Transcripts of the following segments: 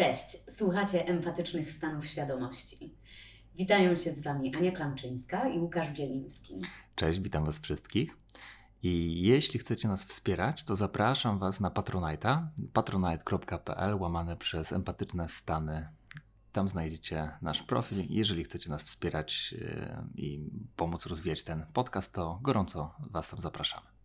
Cześć, słuchacie empatycznych stanów świadomości. Witają się z Wami Ania Klamczyńska i Łukasz Bieliński. Cześć, witam Was wszystkich. I jeśli chcecie nas wspierać, to zapraszam Was na Patronite'a, patronite.pl łamane przez empatyczne stany. Tam znajdziecie nasz profil. Jeżeli chcecie nas wspierać yy, i pomóc rozwijać ten podcast, to gorąco Was tam zapraszamy.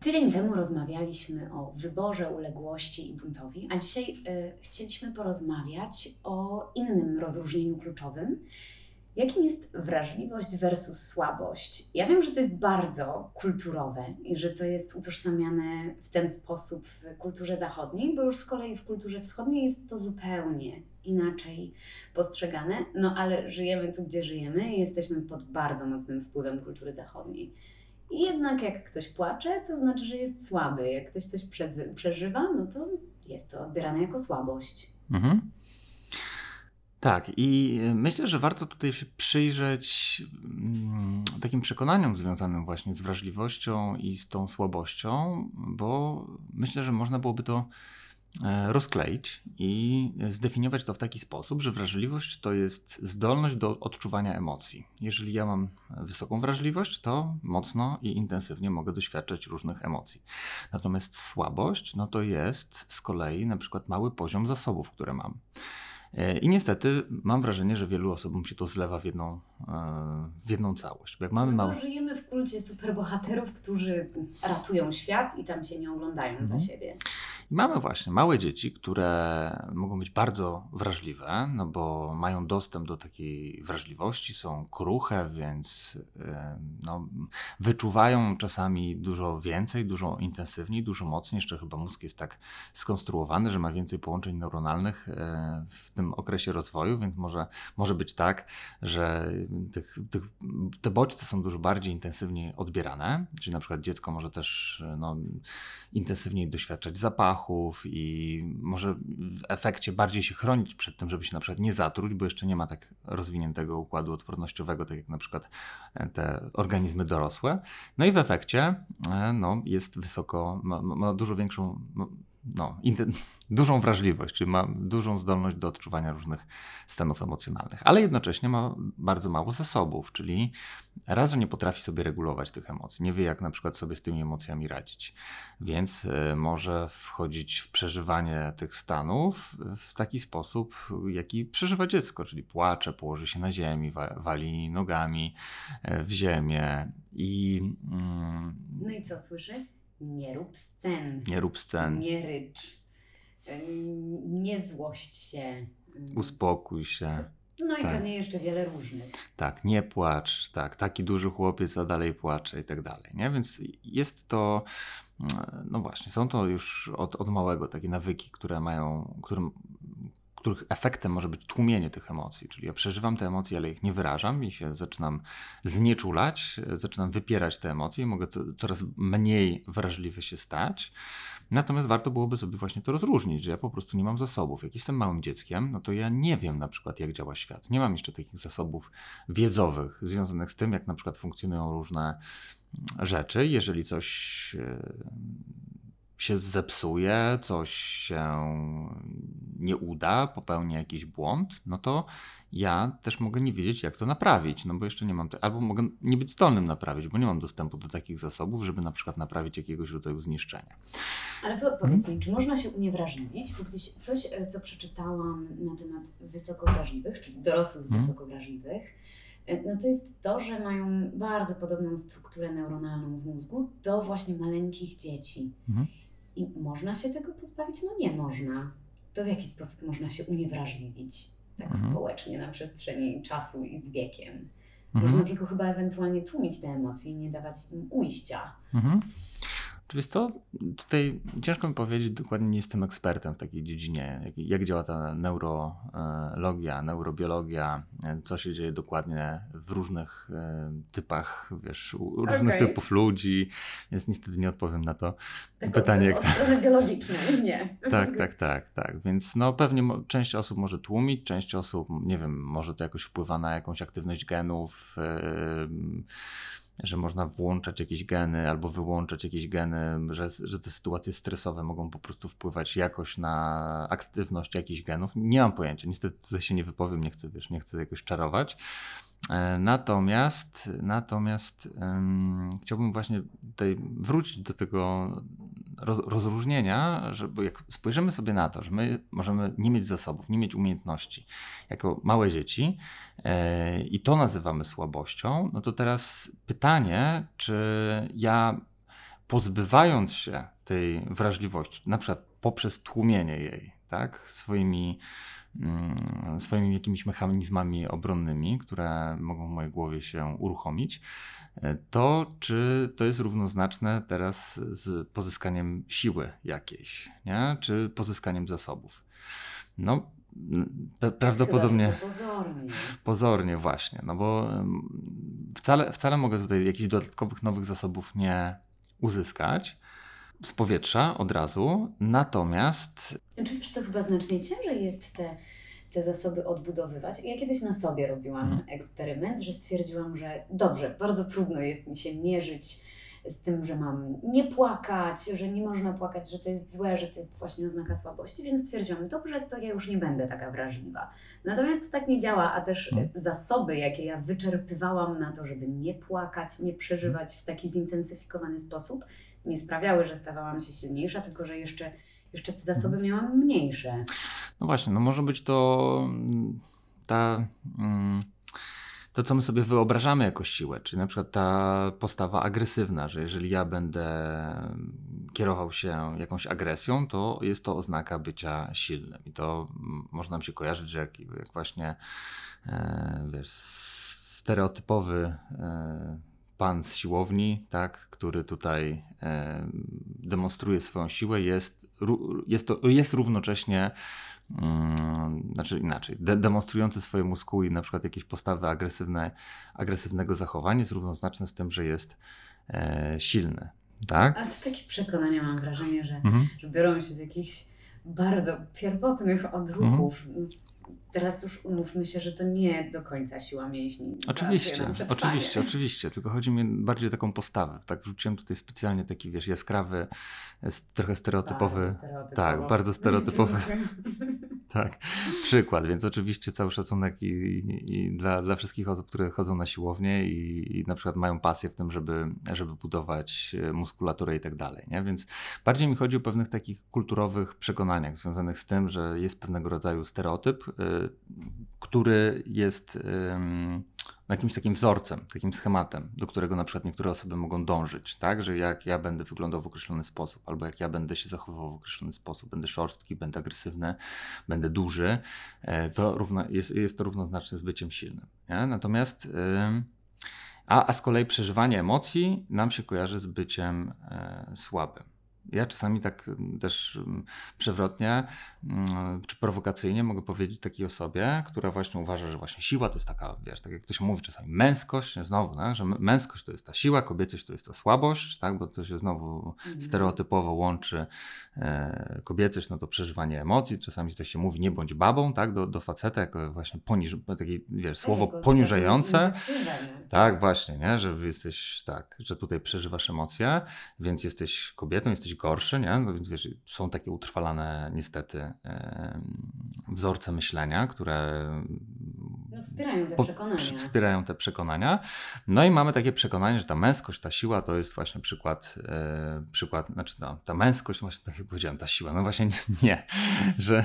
Tydzień temu rozmawialiśmy o wyborze, uległości i buntowi, a dzisiaj y, chcieliśmy porozmawiać o innym rozróżnieniu kluczowym, jakim jest wrażliwość versus słabość. Ja wiem, że to jest bardzo kulturowe i że to jest utożsamiane w ten sposób w kulturze zachodniej, bo już z kolei w kulturze wschodniej jest to zupełnie inaczej postrzegane, no ale żyjemy tu, gdzie żyjemy i jesteśmy pod bardzo mocnym wpływem kultury zachodniej. I jednak jak ktoś płacze, to znaczy, że jest słaby. Jak ktoś coś przeżywa, no to jest to odbierane jako słabość. Mhm. Tak, i myślę, że warto tutaj się przyjrzeć mm, takim przekonaniom związanym właśnie z wrażliwością i z tą słabością, bo myślę, że można byłoby to rozkleić i zdefiniować to w taki sposób, że wrażliwość to jest zdolność do odczuwania emocji. Jeżeli ja mam wysoką wrażliwość, to mocno i intensywnie mogę doświadczać różnych emocji. Natomiast słabość, no to jest z kolei na przykład mały poziom zasobów, które mam. E, I niestety mam wrażenie, że wielu osobom się to zlewa w jedną, e, w jedną całość. Bo jak mamy mało... Żyjemy w kulcie superbohaterów, którzy ratują świat i tam się nie oglądają mhm. za siebie. I mamy właśnie małe dzieci, które mogą być bardzo wrażliwe, no bo mają dostęp do takiej wrażliwości, są kruche, więc e, no, wyczuwają czasami dużo więcej, dużo intensywniej, dużo mocniej. Jeszcze chyba mózg jest tak skonstruowany, że ma więcej połączeń neuronalnych w tym okresie rozwoju, więc może, może być tak, że tych, tych, te bodźce są dużo bardziej intensywnie odbierane, czyli na przykład dziecko może też no, intensywniej doświadczać zapachów i może w efekcie bardziej się chronić przed tym, żeby się na przykład nie zatruć, bo jeszcze nie ma tak rozwiniętego układu odpornościowego, tak jak na przykład te organizmy dorosłe. No i w efekcie e, no, jest wysoko, ma, ma dużo większą no, dużą wrażliwość, czyli ma dużą zdolność do odczuwania różnych stanów emocjonalnych, ale jednocześnie ma bardzo mało zasobów, czyli raz, że nie potrafi sobie regulować tych emocji, nie wie jak na przykład sobie z tymi emocjami radzić, więc y, może wchodzić w przeżywanie tych stanów w taki sposób, jaki przeżywa dziecko, czyli płacze, położy się na ziemi, wali nogami y, w ziemię i... Mm, no i co słyszy? Nie rób scen. Nie rób scen. Nie rycz. Nie złość się. Uspokój się. No i tak. pewnie jeszcze wiele różnych. Tak, nie płacz, tak, taki duży chłopiec, a dalej płacze i tak dalej, nie? Więc jest to, no właśnie, są to już od, od małego takie nawyki, które mają, którym których efektem może być tłumienie tych emocji. Czyli ja przeżywam te emocje, ale ich nie wyrażam i się zaczynam znieczulać, zaczynam wypierać te emocje mogę co, coraz mniej wrażliwy się stać. Natomiast warto byłoby sobie właśnie to rozróżnić, że ja po prostu nie mam zasobów. Jak jestem małym dzieckiem, no to ja nie wiem na przykład, jak działa świat. Nie mam jeszcze takich zasobów wiedzowych związanych z tym, jak na przykład funkcjonują różne rzeczy. Jeżeli coś e, się zepsuje, coś się nie uda, popełnię jakiś błąd, no to ja też mogę nie wiedzieć, jak to naprawić, no bo jeszcze nie mam, te, albo mogę nie być zdolnym naprawić, bo nie mam dostępu do takich zasobów, żeby na przykład naprawić jakiegoś rodzaju zniszczenia. Ale po, powiedz hmm? mi, czy można się uniewrażliwić? Bo gdzieś coś, e, co przeczytałam na temat wysokowrażliwych, czyli dorosłych hmm? wysokowrażliwych, e, no to jest to, że mają bardzo podobną strukturę neuronalną w mózgu do właśnie maleńkich dzieci. Hmm? I można się tego pozbawić? No nie można. To w jaki sposób można się uniewrażliwić tak mhm. społecznie na przestrzeni czasu i z wiekiem? Mhm. Można tylko chyba ewentualnie tłumić te emocje i nie dawać im ujścia. Mhm. Wiesz co, tutaj ciężko mi powiedzieć, dokładnie nie jestem ekspertem w takiej dziedzinie, jak, jak działa ta neurologia, neurobiologia, co się dzieje dokładnie w różnych e, typach, wiesz, u różnych okay. typów ludzi, więc niestety nie odpowiem na to tak pytanie. Jak to... nie. tak, tak, tak, tak, więc no pewnie część osób może tłumić, część osób, nie wiem, może to jakoś wpływa na jakąś aktywność genów, yy, że można włączać jakieś geny albo wyłączać jakieś geny, że, że te sytuacje stresowe mogą po prostu wpływać jakoś na aktywność jakichś genów. Nie mam pojęcia, niestety tutaj się nie wypowiem, nie chcę, wiesz, nie chcę jakoś czarować. E, natomiast, natomiast um, chciałbym właśnie tutaj wrócić do tego roz, rozróżnienia, że bo jak spojrzymy sobie na to, że my możemy nie mieć zasobów, nie mieć umiejętności jako małe dzieci e, i to nazywamy słabością, no to teraz pytanie, czy ja pozbywając się tej wrażliwości, na przykład poprzez tłumienie jej, tak, swoimi swoimi jakimiś mechanizmami obronnymi, które mogą w mojej głowie się uruchomić, e, to czy to jest równoznaczne teraz z pozyskaniem siły jakiejś, nie? czy pozyskaniem zasobów? No, prawdopodobnie. Pozornie. Pozornie, właśnie, no bo wcale, wcale mogę tutaj jakichś dodatkowych nowych zasobów nie uzyskać z powietrza od razu, natomiast... Czy wiesz co, chyba znacznie ciężej jest te, te zasoby odbudowywać. Ja kiedyś na sobie robiłam hmm. eksperyment, że stwierdziłam, że dobrze, bardzo trudno jest mi się mierzyć z tym, że mam nie płakać, że nie można płakać, że to jest złe, że to jest właśnie oznaka słabości, więc stwierdziłam, dobrze, to ja już nie będę taka wrażliwa. Natomiast to tak nie działa, a też hmm. zasoby, jakie ja wyczerpywałam na to, żeby nie płakać, nie przeżywać w taki zintensyfikowany sposób, nie sprawiały, że stawałam się silniejsza, tylko że jeszcze, jeszcze te zasoby mhm. miałam mniejsze. No właśnie, no może być to mm, ta. Mm, to, co my sobie wyobrażamy jako siłę, czyli na przykład ta postawa agresywna, że jeżeli ja będę kierował się jakąś agresją, to jest to oznaka bycia silnym. I to mm, można nam się kojarzyć, że jak, jak właśnie e, wiesz, stereotypowy e, pan z siłowni, tak, który tutaj e, demonstruje swoją siłę, jest, jest, to, jest równocześnie, mm, znaczy inaczej, de, demonstrujący swoje muskuły i na przykład jakieś postawy agresywne, agresywnego zachowania jest równoznaczne z tym, że jest e, silny. Tak? A to takie przekonania mam wrażenie, że, mhm. że biorą się z jakichś bardzo pierwotnych odruchów, mhm teraz już umówmy się, że to nie do końca siła mięśni. Oczywiście, oczywiście, oczywiście. Tylko chodzi mi bardziej o taką postawę. Tak wrzuciłem tutaj specjalnie taki, wiesz, jaskrawy, trochę stereotypowy. Bardzo stereotypowy. Tak, bardzo stereotypowy. tak, przykład. Więc oczywiście cały szacunek i, i dla, dla wszystkich osób, które chodzą na siłownię i, i na przykład mają pasję w tym, żeby, żeby budować e, muskulaturę i tak dalej. Nie? Więc bardziej mi chodzi o pewnych takich kulturowych przekonaniach związanych z tym, że jest pewnego rodzaju stereotyp, e, który jest jakimś takim wzorcem, takim schematem, do którego na przykład niektóre osoby mogą dążyć, tak? Że jak ja będę wyglądał w określony sposób, albo jak ja będę się zachowywał w określony sposób, będę szorstki, będę agresywny, będę duży, e, to równo, jest, jest to równoznaczne z byciem silnym. Nie? Natomiast a, a z kolei przeżywanie emocji nam się kojarzy z byciem e, słabym. Ja czasami tak mm, też mm, przewrotnie mm, czy prowokacyjnie mogę powiedzieć takiej osobie, która właśnie uważa, że właśnie siła to jest taka, wiesz, tak jak ktoś mówi czasami, męskość, znowu, tak, że męskość to jest ta siła, kobiecość to jest ta słabość, tak, bo to się znowu mhm. stereotypowo łączy e, kobiecość, no to przeżywanie emocji, czasami też się mówi nie bądź babą, tak, do, do faceta jako właśnie poniż, takie, wiesz, słowo poniżające, tak, właśnie, nie, że jesteś, tak, że tutaj przeżywasz emocje, więc jesteś kobietą, jesteś gorszy, nie? No więc wiesz, są takie utrwalane niestety wzorce myślenia, które no, wspierają te przekonania. Wspierają te przekonania. No i mamy takie przekonanie, że ta męskość, ta siła to jest właśnie przykład, e, przykład znaczy no, ta męskość, właśnie tak jak powiedziałem, ta siła, no właśnie nie, że,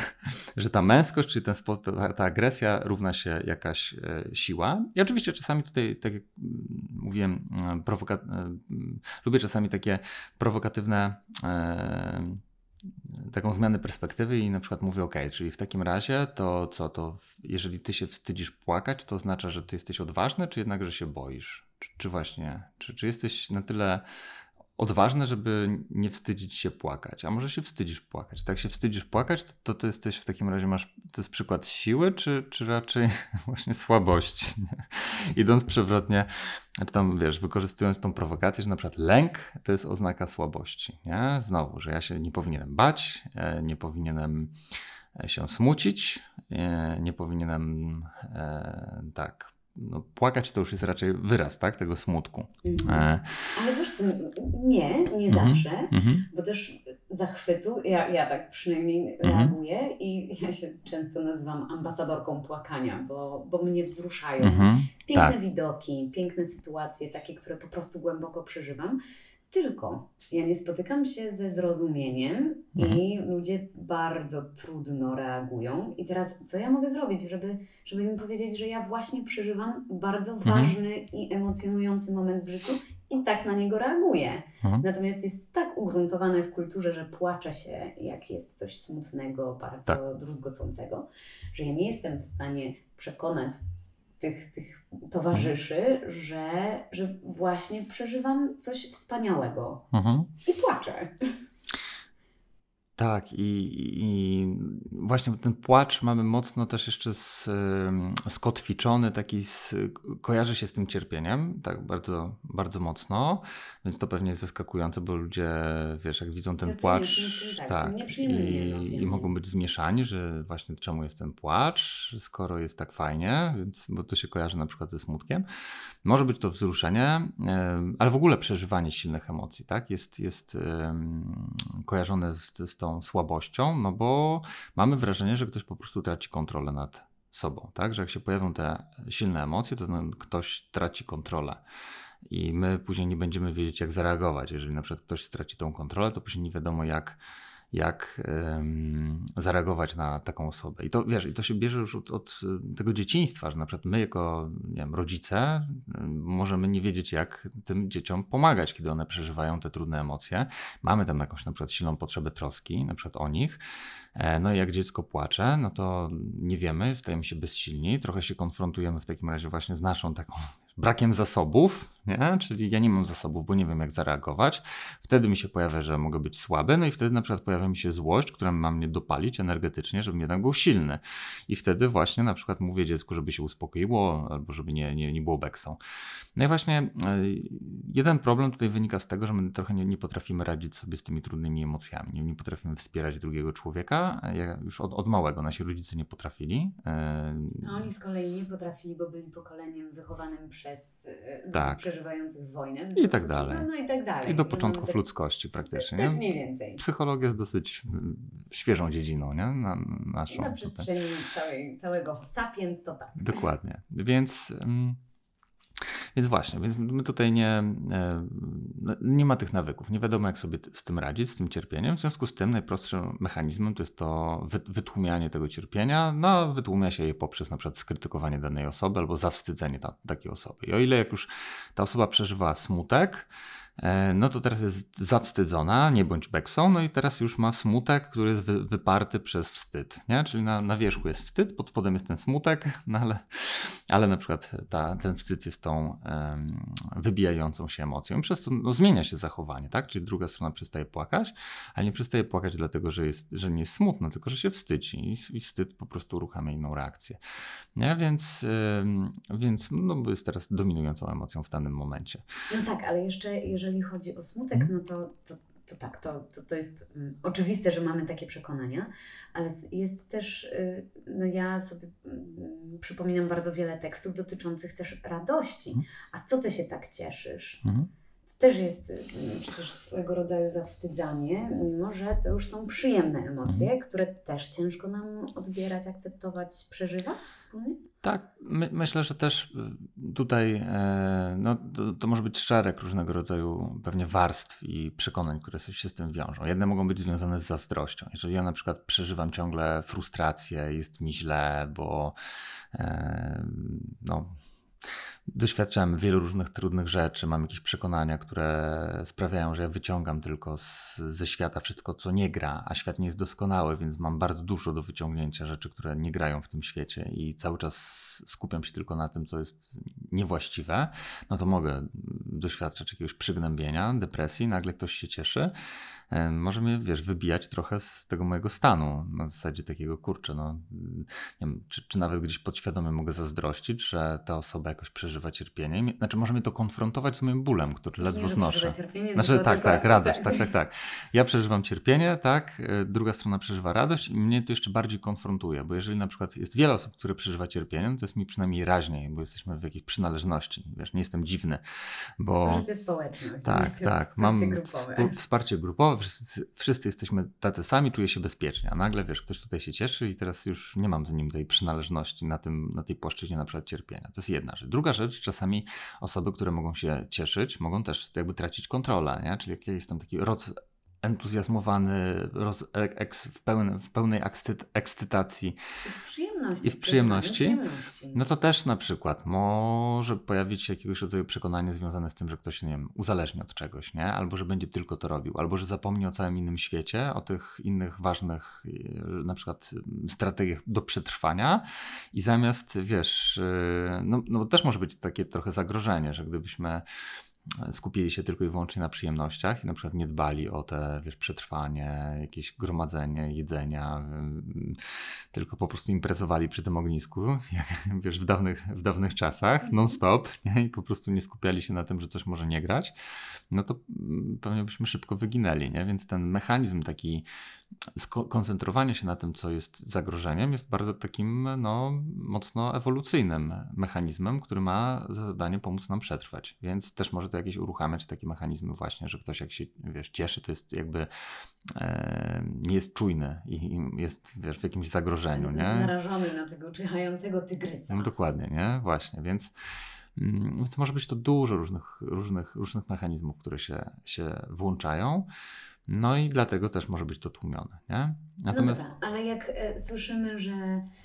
że ta męskość, czyli ten sposób, ta, ta agresja równa się jakaś e, siła. I oczywiście czasami tutaj, tak jak mówiłem, prowoka- e, lubię czasami takie prowokatywne e, taką zmianę perspektywy i na przykład mówię, ok, czyli w takim razie to co, to jeżeli ty się wstydzisz płakać, to oznacza, że ty jesteś odważny, czy jednak, że się boisz? Czy, czy właśnie, czy, czy jesteś na tyle odważne, żeby nie wstydzić się płakać. A może się wstydzisz płakać. Tak się wstydzisz płakać, to, to, to jesteś w takim razie masz, to jest przykład siły, czy, czy raczej właśnie słabości. Nie? Idąc przewrotnie, czy tam wiesz, wykorzystując tą prowokację, że na przykład lęk to jest oznaka słabości. Nie? Znowu, że ja się nie powinienem bać, e, nie powinienem e, się smucić, e, nie powinienem tak no, płakać to już jest raczej wyraz tak, tego smutku. Mhm. E, Ale wiesz co, nie, nie Mhm. zawsze, mhm, bo też zachwytu, ja, ja tak przynajmniej Mhm. reaguję i ja się często nazywam ambasadorką płakania, bo, bo mnie wzruszają mhm, piękne tak. widoki, piękne sytuacje, takie, które po prostu głęboko przeżywam. Tylko ja nie spotykam się ze zrozumieniem i ludzie bardzo trudno reagują. I teraz, co ja mogę zrobić, żeby, żeby im powiedzieć, że ja właśnie przeżywam bardzo Mhm. ważny i emocjonujący moment w życiu i tak na niego reaguję. Mhm. Natomiast jest tak ugruntowane w kulturze, że płacze się, jak jest coś smutnego, bardzo Tak. druzgocącego, że ja nie jestem w stanie przekonać tych, tych towarzyszy, że, że właśnie przeżywam coś wspaniałego Mhm. i płaczę. Tak, i, i właśnie ten płacz mamy mocno też jeszcze z, skotwiczony, taki z, kojarzy się z tym cierpieniem, tak bardzo, bardzo mocno, więc to pewnie jest zaskakujące, bo ludzie, wiesz, jak widzą ten płacz, tak, tak, i, i mogą być zmieszani, że właśnie czemu jest ten płacz, skoro jest tak fajnie, więc, bo to się kojarzy na przykład ze smutkiem. Może być to wzruszenie, em, ale w ogóle przeżywanie silnych emocji, tak? Jest, jest kojarzone z, z tą słabością, no bo mamy wrażenie, że ktoś po prostu traci kontrolę nad sobą, tak? Że jak się pojawią te silne emocje, to ktoś traci kontrolę. I my później nie będziemy wiedzieć, jak zareagować. Jeżeli na przykład ktoś straci tą kontrolę, to później nie wiadomo, jak, jak em, zareagować na taką osobę. I to wiesz, i to się bierze już od, od tego dzieciństwa, że na przykład my jako nie wiem, rodzice możemy nie wiedzieć, jak tym dzieciom pomagać, kiedy one przeżywają te trudne emocje. Mamy tam jakąś na przykład silną potrzebę troski, na przykład o nich. E, No i jak dziecko płacze, no to nie wiemy, stajemy się bezsilni, trochę się konfrontujemy w takim razie właśnie z naszą taką brakiem zasobów, nie? czyli ja nie mam zasobów, bo nie wiem jak zareagować. Wtedy mi się pojawia, że mogę być słaby, no i wtedy na przykład pojawia mi się złość, która ma mnie dopalić energetycznie, żebym jednak był silny. I wtedy właśnie na przykład mówię dziecku, żeby się uspokoiło, albo żeby nie, nie, nie było beksą. No i właśnie e, jeden problem tutaj wynika z tego, że my trochę nie, nie potrafimy radzić sobie z tymi trudnymi emocjami, nie, nie potrafimy wspierać drugiego człowieka, już od, od małego nasi rodzice nie potrafili. E, A oni z kolei nie potrafili, bo byli pokoleniem wychowanym przez e, Tak. przeżywającą wojnę. I tak dalej. No, no i tak dalej. I do No, początków tak- ludzkości praktycznie. Tak Nie? mniej więcej. Psychologia jest dosyć mm, świeżą dziedziną, nie? Na, naszą. Na przestrzeni całej, całego sapiens to tak. Dokładnie. Więc, mm, więc właśnie, więc my tutaj nie, e, no, nie ma tych nawyków, nie wiadomo jak sobie z tym radzić, z tym cierpieniem. W związku z tym najprostszym mechanizmem to jest to wy, wytłumianie tego cierpienia. No, wytłumia się je poprzez na przykład skrytykowanie danej osoby albo zawstydzenie ta, takiej osoby. I o ile jak już ta osoba przeżywa smutek, no to teraz jest zawstydzona, nie bądź beksą, no i teraz już ma smutek, który jest wy, wyparty przez wstyd, nie? Czyli na, na wierzchu jest wstyd, pod spodem jest ten smutek, no ale, ale na przykład ta, ten wstyd jest tą em, wybijającą się emocją. Przez to no, zmienia się zachowanie, tak? Czyli druga strona przestaje płakać, ale nie przestaje płakać dlatego, że, jest, że nie jest smutna, tylko że się wstydzi i, i wstyd po prostu uruchamia inną reakcję. Nie? Więc, więc no, jest teraz dominującą emocją w danym momencie. No tak, ale jeszcze jeżeli chodzi o smutek, Mhm. no to, to, to tak, to, to, to jest mm, oczywiste, że mamy takie przekonania, ale jest też, y, no ja sobie mm, przypominam bardzo wiele tekstów dotyczących też radości. Mhm. A co ty się tak cieszysz? Mhm. Też jest y, przecież swojego rodzaju zawstydzanie, mimo że to już są przyjemne emocje, Mhm. które też ciężko nam odbierać, akceptować, przeżywać wspólnie. Tak, my, myślę, że też y, tutaj e, no, to, to może być szereg różnego rodzaju pewnie warstw i przekonań, które się z tym wiążą. Jedne mogą być związane z zazdrością. Jeżeli ja na przykład przeżywam ciągle frustrację, jest mi źle, bo e, no, doświadczałem wielu różnych trudnych rzeczy, mam jakieś przekonania, które sprawiają, że ja wyciągam tylko z, ze świata wszystko, co nie gra, a świat nie jest doskonały, więc mam bardzo dużo do wyciągnięcia rzeczy, które nie grają w tym świecie i cały czas skupiam się tylko na tym, co jest niewłaściwe, no to mogę doświadczać jakiegoś przygnębienia, depresji, nagle ktoś się cieszy, może mnie, wiesz, wybijać trochę z tego mojego stanu. Na zasadzie takiego, kurczę, no, nie wiem, czy, czy nawet gdzieś podświadomie mogę zazdrościć, że ta osoba jakoś przeżywa cierpienie. Znaczy, może mnie to konfrontować z moim bólem, który ledwo znoszę. przeżywa Cierpienie, Znaczy, tak, tak, radość, tak. tak, tak. Ja przeżywam cierpienie, tak, e, druga strona przeżywa radość i mnie to jeszcze bardziej konfrontuje, bo jeżeli na przykład jest wiele osób, które przeżywa cierpienie, no to jest mi przynajmniej raźniej, bo jesteśmy w jakiejś przynależności, wiesz, nie jestem dziwny, bo... Życie społeczne. Tak, tak. wsparcie Mam grupowe. wsparcie grupowe, wszyscy, wszyscy jesteśmy tacy sami, czuję się bezpiecznie, a nagle wiesz, ktoś tutaj się cieszy i teraz już nie mam z nim tej przynależności na, tym, na tej płaszczyźnie na przykład cierpienia. To jest jedna rzecz. Druga rzecz, czasami osoby, które mogą się cieszyć, mogą też jakby tracić kontrolę, nie? czyli jak ja jestem taki roz entuzjazmowany, roz, eks, w, pełen, w pełnej ekscyt, ekscytacji, I w przyjemności. I w przyjemności? przyjemności. no to też na przykład może pojawić się jakiegoś rodzaju przekonanie związane z tym, że ktoś, nie wiem, uzależni od czegoś, nie? Albo że będzie tylko to robił, albo że zapomni o całym innym świecie, o tych innych ważnych na przykład strategiach do przetrwania i zamiast, wiesz, yy, no, no też może być takie trochę zagrożenie, że gdybyśmy skupili się tylko i wyłącznie na przyjemnościach i na przykład nie dbali o te, wiesz, przetrwanie, jakieś gromadzenie jedzenia, ym, tylko po prostu imprezowali przy tym ognisku, jak, wiesz, w dawnych, w dawnych czasach, non-stop, nie? i po prostu nie skupiali się na tym, że coś może nie grać, no to mm, pewnie byśmy szybko wyginęli, nie? Więc ten mechanizm taki skoncentrowania się na tym, co jest zagrożeniem, jest bardzo takim no, mocno ewolucyjnym mechanizmem, który ma za zadanie pomóc nam przetrwać. Więc też może to jakieś uruchamiać takie mechanizmy właśnie, że ktoś jak się wiesz, cieszy, to jest jakby e, nie jest czujny i, i jest wiesz, w jakimś zagrożeniu, nie? Narażony na tego czyhającego tygrysa. No, dokładnie, nie? Właśnie, więc, mm, więc może być to dużo różnych, różnych, różnych mechanizmów, które się, się włączają. No i dlatego też może być to tłumione, nie? Natomiast... No dobra, ale jak e, słyszymy, że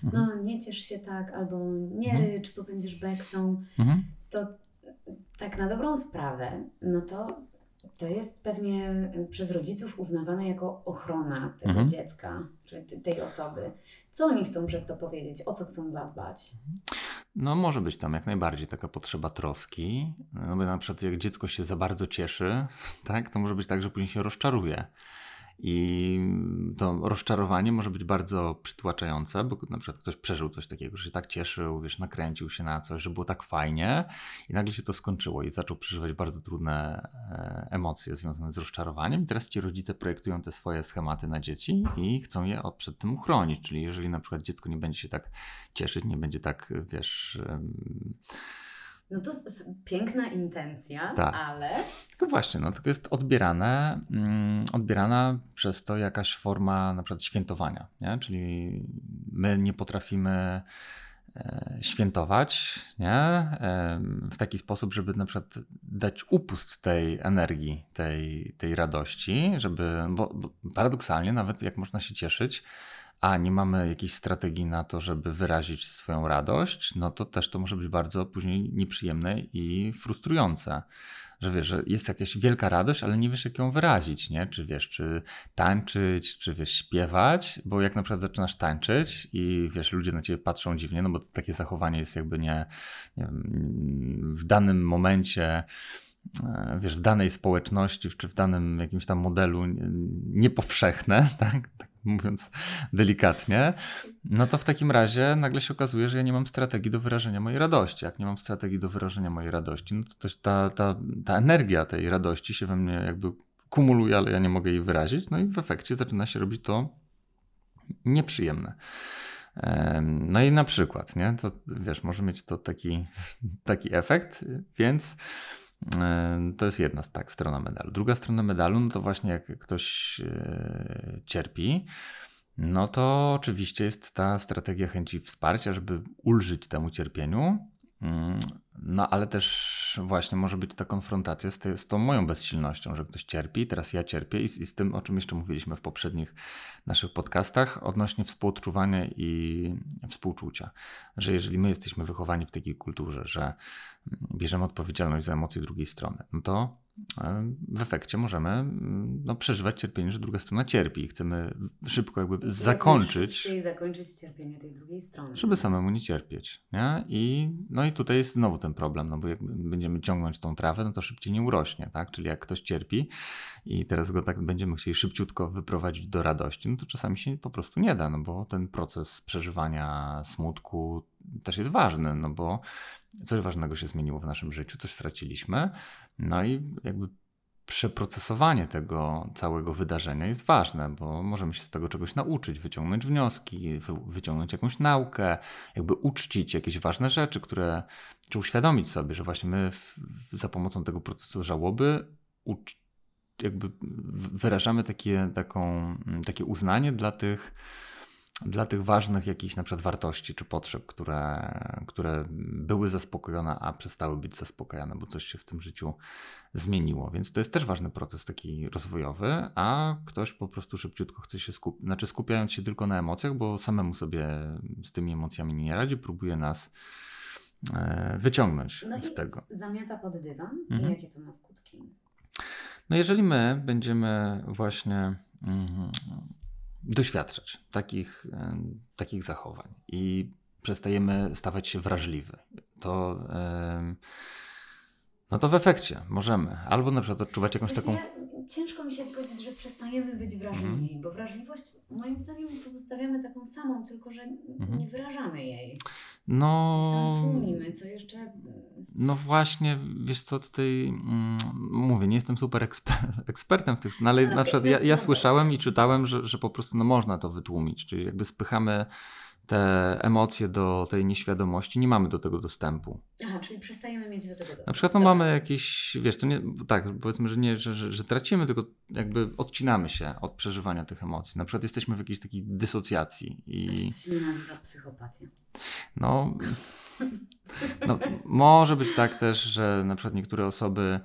no Mhm. nie ciesz się tak, albo nie Mhm. rycz, bo będziesz beksą, Mhm. to tak na dobrą sprawę, no to to jest pewnie przez rodziców uznawane jako ochrona tego Mhm. dziecka, czy te- tej osoby. Co oni chcą przez to powiedzieć? O co chcą zadbać? No może być tam jak najbardziej taka potrzeba troski. No bo na przykład jak dziecko się za bardzo cieszy, tak, to może być tak, że później się rozczaruje. I to rozczarowanie może być bardzo przytłaczające, bo na przykład ktoś przeżył coś takiego, że się tak cieszył, wiesz, nakręcił się na coś, że było tak fajnie i nagle się to skończyło i zaczął przeżywać bardzo trudne e, emocje związane z rozczarowaniem. I teraz ci rodzice projektują te swoje schematy na dzieci i chcą je przed tym uchronić. Czyli jeżeli na przykład dziecko nie będzie się tak cieszyć, nie będzie tak, wiesz, No to piękna intencja, Tak. ale tylko właśnie, no tylko jest odbierane, mm, odbierana przez to jakaś forma na przykład świętowania, nie? Czyli my nie potrafimy e, świętować, nie? Em, W taki sposób, żeby na przykład dać upust tej energii, tej, tej radości, żeby, bo, bo paradoksalnie nawet jak można się cieszyć, a nie mamy jakiejś strategii na to, żeby wyrazić swoją radość, no to też to może być bardzo później nieprzyjemne i frustrujące. Że wiesz, że jest jakaś wielka radość, ale nie wiesz, jak ją wyrazić, nie? Czy wiesz, czy tańczyć, czy wiesz, śpiewać, bo jak na przykład zaczynasz tańczyć i wiesz, ludzie na ciebie patrzą dziwnie, no bo takie zachowanie jest jakby nie, nie wiem, w danym momencie e, wiesz, w danej społeczności, czy w danym jakimś tam modelu nie- niepowszechne, tak? Mówiąc delikatnie, no to w takim razie nagle się okazuje, że ja nie mam strategii do wyrażenia mojej radości. Jak nie mam strategii do wyrażenia mojej radości, no to też ta, ta, ta energia tej radości się we mnie jakby kumuluje, ale ja nie mogę jej wyrazić, no i w efekcie zaczyna się robić to nieprzyjemne. Em, No i na przykład, nie, to wiesz, może mieć to taki, taki efekt, więc to jest jedna tak, strona medalu. Druga strona medalu, no to właśnie jak ktoś e, cierpi, no to oczywiście jest ta strategia chęci wsparcia, żeby ulżyć temu cierpieniu. No ale też właśnie może być ta konfrontacja z, te, z tą moją bezsilnością, że ktoś cierpi, teraz ja cierpię i, z- i z tym, o czym jeszcze mówiliśmy w poprzednich naszych podcastach odnośnie współodczuwania i współczucia. Że jeżeli my jesteśmy wychowani w takiej kulturze, że bierzemy odpowiedzialność za emocje drugiej strony, no to w efekcie możemy no, przeżywać cierpienie, że druga strona cierpi i chcemy szybko jakby zakończyć. Zakończyć cierpienie tej drugiej strony. Żeby samemu nie cierpieć. Nie? I, no i tutaj jest znowu ten problem, no bo jak będziemy ciągnąć tą trawę, no to szybciej nie urośnie, tak? Czyli jak ktoś cierpi i teraz go tak będziemy chcieli szybciutko wyprowadzić do radości, no to czasami się po prostu nie da, no bo ten proces przeżywania smutku też jest ważny, no bo coś ważnego się zmieniło w naszym życiu, coś straciliśmy, no i jakby przeprocesowanie tego całego wydarzenia jest ważne, bo możemy się z tego czegoś nauczyć, wyciągnąć wnioski, wyciągnąć jakąś naukę, jakby uczcić jakieś ważne rzeczy, które, czy uświadomić sobie, że właśnie my w, za pomocą tego procesu żałoby jakby wyrażamy takie, taką, takie uznanie dla tych dla tych ważnych jakichś na przykład wartości czy potrzeb, które, które były zaspokojone, a przestały być zaspokojone, bo coś się w tym życiu zmieniło. Więc to jest też ważny proces taki rozwojowy, a ktoś po prostu szybciutko chce się skupić, znaczy skupiając się tylko na emocjach, bo samemu sobie z tymi emocjami nie radzi, próbuje nas e, wyciągnąć no z tego. Zamiata pod dywan mhm. i jakie to ma skutki? No jeżeli my będziemy właśnie mm, doświadczać takich, takich zachowań i przestajemy stawać się wrażliwi, to, no to w efekcie możemy albo na przykład odczuwać jakąś taką. Ja, ciężko mi się zgodzić, że przestajemy być wrażliwi, mm. bo wrażliwość moim zdaniem pozostawiamy taką samą, tylko że mm. nie wyrażamy jej. No. Tłumimy, co jeszcze. No właśnie, wiesz co, tutaj mm, mówię, nie jestem super eksper ekspertem w tych, no ale, ale na przykład ja, ja słyszałem i czytałem, że, że po prostu no, można to wytłumić, czyli jakby spychamy te emocje do tej nieświadomości, nie mamy do tego dostępu. Aha, czyli przestajemy mieć do tego dostęp. Na przykład no, mamy jakieś, wiesz, to nie, tak, powiedzmy, że nie, że, że, że, tracimy, tylko jakby odcinamy się od przeżywania tych emocji. Na przykład jesteśmy w jakiejś takiej dysocjacji. I... To się nie nazywa psychopatia? No, no, może być tak też, że na przykład niektóre osoby,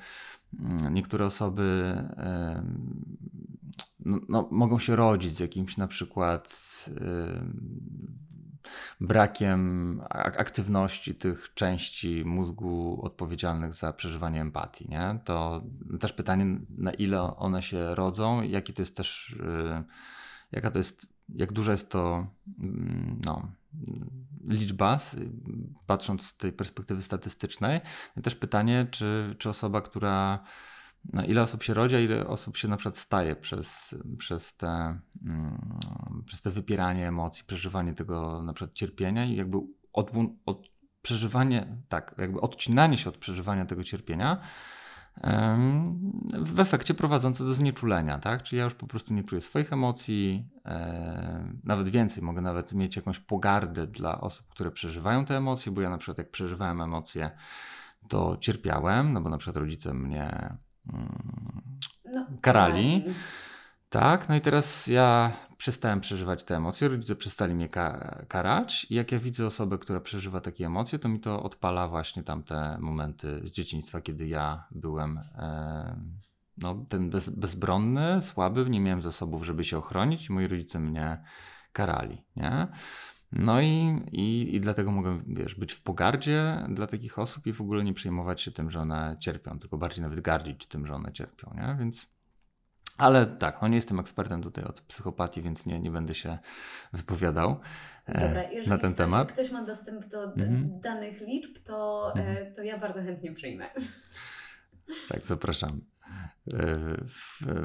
niektóre osoby no, no, mogą się rodzić z jakimś na przykład brakiem aktywności tych części mózgu odpowiedzialnych za przeżywanie empatii. Nie? To też pytanie, na ile one się rodzą, jaki to jest też, y, jaka to jest, jak duża jest to mm, no, liczba, patrząc z tej perspektywy statystycznej. I też pytanie, czy, czy osoba, która ile osób się rodzi, a ile osób się na przykład staje przez, przez, te, mm, przez te wypieranie emocji, przeżywanie tego na przykład cierpienia i jakby od, od przeżywanie, tak, jakby odcinanie się od przeżywania tego cierpienia w efekcie prowadzące do znieczulenia, tak? Czyli ja już po prostu nie czuję swoich emocji, nawet więcej, mogę nawet mieć jakąś pogardę dla osób, które przeżywają te emocje, bo ja na przykład jak przeżywałem emocje, to cierpiałem, no bo na przykład rodzice mnie no, karali. Tak, no i teraz ja przestałem przeżywać te emocje, rodzice przestali mnie ka karać i jak ja widzę osobę, która przeżywa takie emocje, to mi to odpala właśnie tamte momenty z dzieciństwa, kiedy ja byłem e, no, ten bez, bezbronny, słaby, nie miałem zasobów, żeby się ochronić moi rodzice mnie karali, nie? No i, i, i dlatego mogę, wiesz, być w pogardzie dla takich osób i w ogóle nie przejmować się tym, że one cierpią, tylko bardziej nawet gardzić tym, że one cierpią, nie? Więc, ale tak, no nie jestem ekspertem tutaj od psychopatii, więc nie, nie będę się wypowiadał e, Dobra, na ten ktoś, temat. ktoś ma dostęp do mhm. danych liczb, to, mhm. to ja bardzo chętnie przyjmę. Tak, zapraszam.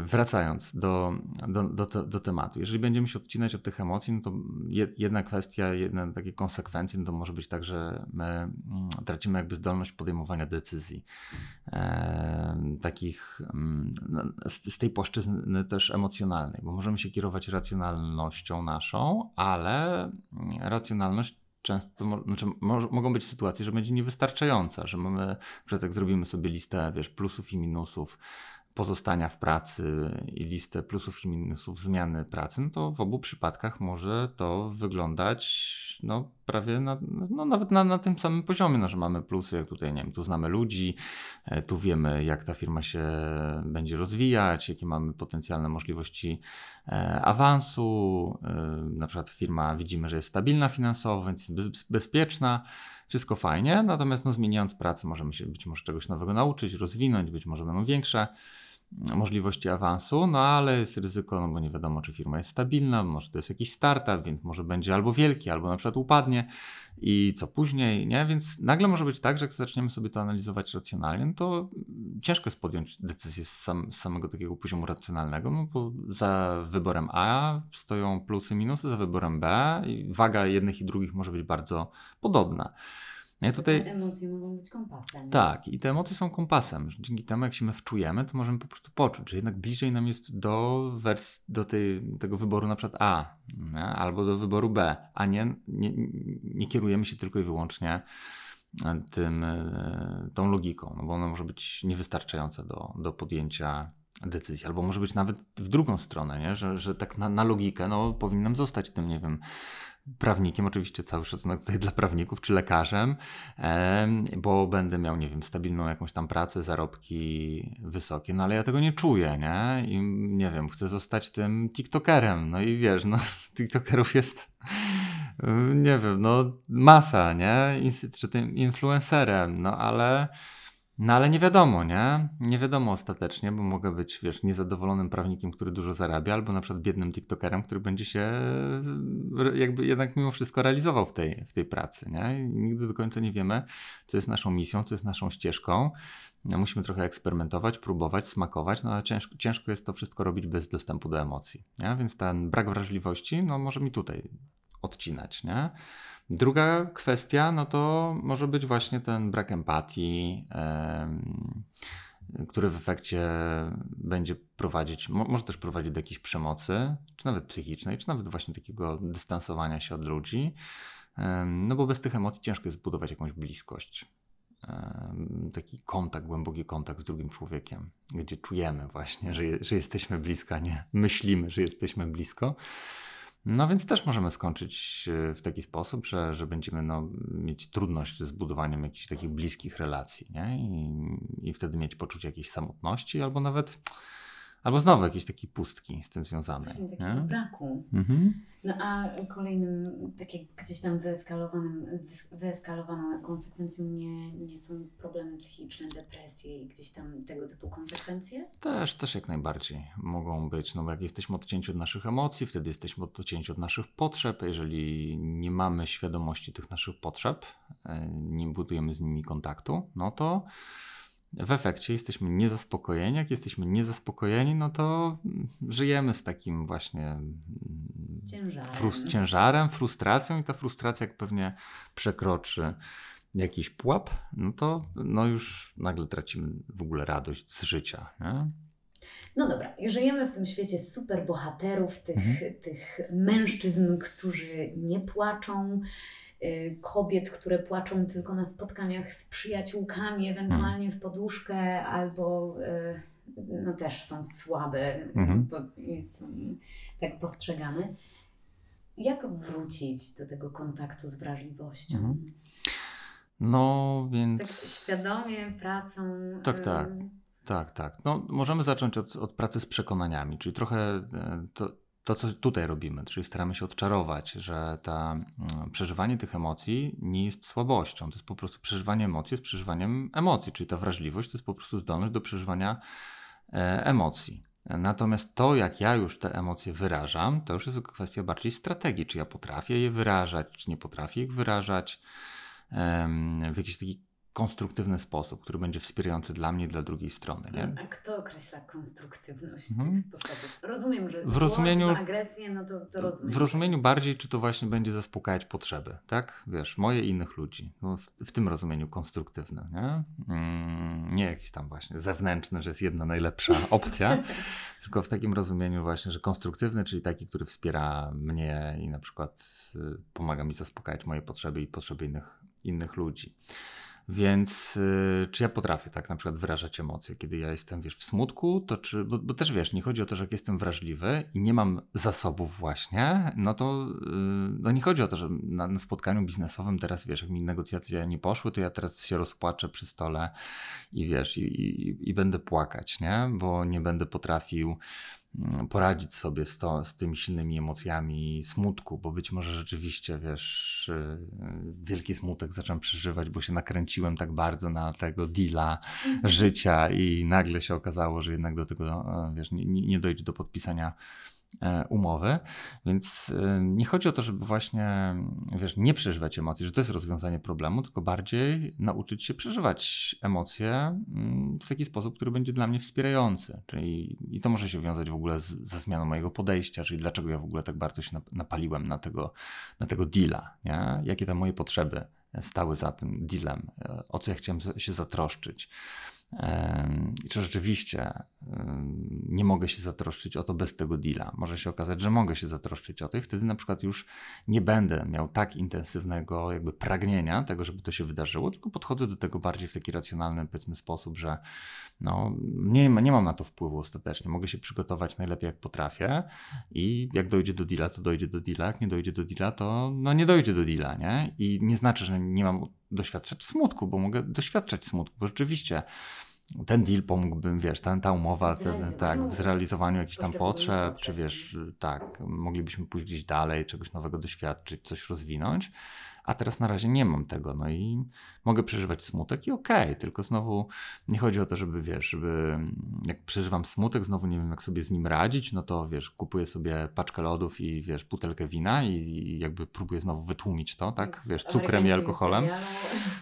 Wracając do, do, do, do, tematu, jeżeli będziemy się odcinać od tych emocji, no to jedna kwestia, jedne takie konsekwencje, no to może być tak, że my mm, tracimy jakby zdolność podejmowania decyzji. E, takich mm, no, z, z tej płaszczyzny też emocjonalnej, bo możemy się kierować racjonalnością naszą, ale racjonalność często, znaczy, mogą być sytuacje, że będzie niewystarczająca, że mamy, że tak zrobimy sobie listę, wiesz, plusów i minusów pozostania w pracy i listę plusów i minusów zmiany pracy, no to w obu przypadkach może to wyglądać no, prawie na, no, nawet na, na tym samym poziomie, no, że mamy plusy, jak tutaj, nie wiem, tu znamy ludzi, e, tu wiemy, jak ta firma się będzie rozwijać, jakie mamy potencjalne możliwości e, awansu. E, na przykład firma widzimy, że jest stabilna finansowo, więc jest bez, bezpieczna, wszystko fajnie, natomiast no, zmieniając pracę możemy się być może czegoś nowego nauczyć, rozwinąć, być może będą większe możliwości awansu, no ale jest ryzyko, no bo nie wiadomo, czy firma jest stabilna, może to jest jakiś startup, więc może będzie albo wielki, albo na przykład upadnie i co później, nie? Więc nagle może być tak, że jak zaczniemy sobie to analizować racjonalnie, no to ciężko jest podjąć decyzję z, sam, z samego takiego poziomu racjonalnego, no bo za wyborem A stoją plusy, minusy, za wyborem B i waga jednych i drugich może być bardzo podobna. Nie, tutaj... Te emocje mogą być kompasem. Tak, i te emocje są kompasem. Dzięki temu, jak się my wczujemy, to możemy po prostu poczuć, że jednak bliżej nam jest do, wers- do tej, tego wyboru na przykład A nie? albo do wyboru B, a nie, nie, nie kierujemy się tylko i wyłącznie e, tym, e, tą logiką, no bo ona może być niewystarczająca do, do podjęcia decyzji, albo może być nawet w drugą stronę, nie? Że, że tak na, na logikę no, powinnam zostać tym, nie wiem, prawnikiem, oczywiście cały szacunek tutaj dla prawników, czy lekarzem, bo będę miał, nie wiem, stabilną jakąś tam pracę, zarobki wysokie, no ale ja tego nie czuję, nie? I nie wiem, chcę zostać tym TikTokerem, no i wiesz, no TikTokerów jest, nie wiem, no masa, nie? Czy tym influencerem, no ale no ale nie wiadomo, nie? Nie wiadomo ostatecznie, bo mogę być, wiesz, niezadowolonym prawnikiem, który dużo zarabia, albo na przykład biednym TikTokerem, który będzie się jakby jednak mimo wszystko realizował w tej, w tej pracy, nie? I nigdy do końca nie wiemy, co jest naszą misją, co jest naszą ścieżką. No, musimy trochę eksperymentować, próbować, smakować, no ale ciężko, ciężko jest to wszystko robić bez dostępu do emocji, nie? Więc ten brak wrażliwości, no może mi tutaj odcinać, nie? Druga kwestia, no to może być właśnie ten brak empatii, który w efekcie będzie prowadzić, mo może też prowadzić do jakiejś przemocy, czy nawet psychicznej, czy nawet właśnie takiego dystansowania się od ludzi. No bo bez tych emocji ciężko jest zbudować jakąś bliskość. Taki kontakt, głęboki kontakt z drugim człowiekiem, gdzie czujemy właśnie, że, że jesteśmy blisko, nie myślimy, że jesteśmy blisko. No więc też możemy skończyć e, w taki sposób, że, że będziemy no, mieć trudność ze zbudowaniem jakichś takich bliskich relacji, nie? I, I wtedy mieć poczucie jakiejś samotności albo nawet Albo znowu jakieś takie pustki z tym związane. Właśnie takiego braku. Mhm. No a kolejnym, takie gdzieś tam wyeskalowanym, wyeskalowaną konsekwencją nie, nie są problemy psychiczne, depresje i gdzieś tam tego typu konsekwencje? Też, też jak najbardziej mogą być. No bo jak jesteśmy odcięci od naszych emocji, wtedy jesteśmy odcięci od naszych potrzeb. Jeżeli nie mamy świadomości tych naszych potrzeb, e, nie budujemy z nimi kontaktu, no to w efekcie jesteśmy niezaspokojeni. Jak jesteśmy niezaspokojeni, no to żyjemy z takim właśnie mm, ciężarem, frus ciężarem frustracją i ta frustracja jak pewnie przekroczy jakiś pułap, no to no już nagle tracimy w ogóle radość z życia. Nie? No dobra, żyjemy w tym świecie superbohaterów, tych, mhm. tych mężczyzn, którzy nie płaczą, kobiet, które płaczą tylko na spotkaniach z przyjaciółkami, ewentualnie w poduszkę, albo y, no też są słabe, mhm. są tak postrzegane. Jak wrócić do tego kontaktu z wrażliwością? Mhm. No więc. Tak świadomie, pracą. Tak, tak. Tak, tak. No, możemy zacząć od, od pracy z przekonaniami, czyli trochę to, to, co tutaj robimy, czyli staramy się odczarować, że ta, mm, przeżywanie tych emocji nie jest słabością. To jest po prostu przeżywanie emocji, jest przeżywaniem emocji, czyli ta wrażliwość to jest po prostu zdolność do przeżywania e, emocji. Natomiast to, jak ja już te emocje wyrażam, to już jest kwestia bardziej strategii, czy ja potrafię je wyrażać, czy nie potrafię ich wyrażać w jakiś taki konstruktywny sposób, który będzie wspierający dla mnie i dla drugiej strony. Nie? A kto określa konstruktywność mhm. tych sposobów? Rozumiem, że w rozumieniu, agresję, no to, to rozumiem. W rozumieniu bardziej, czy to właśnie będzie zaspokajać potrzeby, tak? Wiesz, moje i innych ludzi. No w, w, tym rozumieniu konstruktywne, nie? Mm, nie jakiś tam właśnie zewnętrzny, że jest jedna najlepsza opcja, tylko w takim rozumieniu właśnie, że konstruktywny, czyli taki, który wspiera mnie i na przykład y, pomaga mi zaspokajać moje potrzeby i potrzeby innych, innych ludzi. Więc y, czy ja potrafię tak na przykład wyrażać emocje, kiedy ja jestem, wiesz, w smutku, to czy, bo, bo też wiesz, nie chodzi o to, że jak jestem wrażliwy i nie mam zasobów właśnie, no to y, no nie chodzi o to, że na, na spotkaniu biznesowym teraz, wiesz, jak mi negocjacje nie poszły, to ja teraz się rozpłaczę przy stole i wiesz, i, i, i będę płakać, nie? Bo nie będę potrafił poradzić sobie z, to, z tymi silnymi emocjami smutku, bo być może rzeczywiście, wiesz, y, wielki smutek zacząłem przeżywać, bo się nakręciłem tak bardzo na tego deala mhm. życia i nagle się okazało, że jednak do tego, e, wiesz, nie, nie dojdzie do podpisania umowy, więc e, nie chodzi o to, żeby właśnie, wiesz, nie przeżywać emocji, że to jest rozwiązanie problemu, tylko bardziej nauczyć się przeżywać emocje mm, w taki sposób, który będzie dla mnie wspierający. Czyli i to może się wiązać w ogóle z, ze zmianą mojego podejścia, czyli dlaczego ja w ogóle tak bardzo się napaliłem na tego, na tego deala, nie? jakie tam moje potrzeby stały za tym dealem, e, o co ja chciałem się zatroszczyć. Czy rzeczywiście nie mogę się zatroszczyć o to bez tego deala? Może się okazać, że mogę się zatroszczyć o to i wtedy na przykład już nie będę miał tak intensywnego jakby pragnienia tego, żeby to się wydarzyło, tylko podchodzę do tego bardziej w taki racjonalny powiedzmy sposób, że no, nie, nie mam na to wpływu ostatecznie. Mogę się przygotować najlepiej jak potrafię i jak dojdzie do deala, to dojdzie do deala, jak nie dojdzie do deala, to no nie dojdzie do deala, nie? I nie znaczy, że nie mam doświadczać smutku, bo mogę doświadczać smutku, bo rzeczywiście ten deal pomógłbym, wiesz, ta, ta umowa, ten, tak, w zrealizowaniu jakichś tam potrzeb, czy wiesz, tak, moglibyśmy pójść gdzieś dalej, czegoś nowego doświadczyć, coś rozwinąć a teraz na razie nie mam tego, no i mogę przeżywać smutek i okej, okay, tylko znowu nie chodzi o to, żeby wiesz, żeby jak przeżywam smutek, znowu nie wiem jak sobie z nim radzić, no to wiesz, kupuję sobie paczkę lodów i wiesz, butelkę wina i, i jakby próbuję znowu wytłumić to, tak, wiesz, cukrem i alkoholem.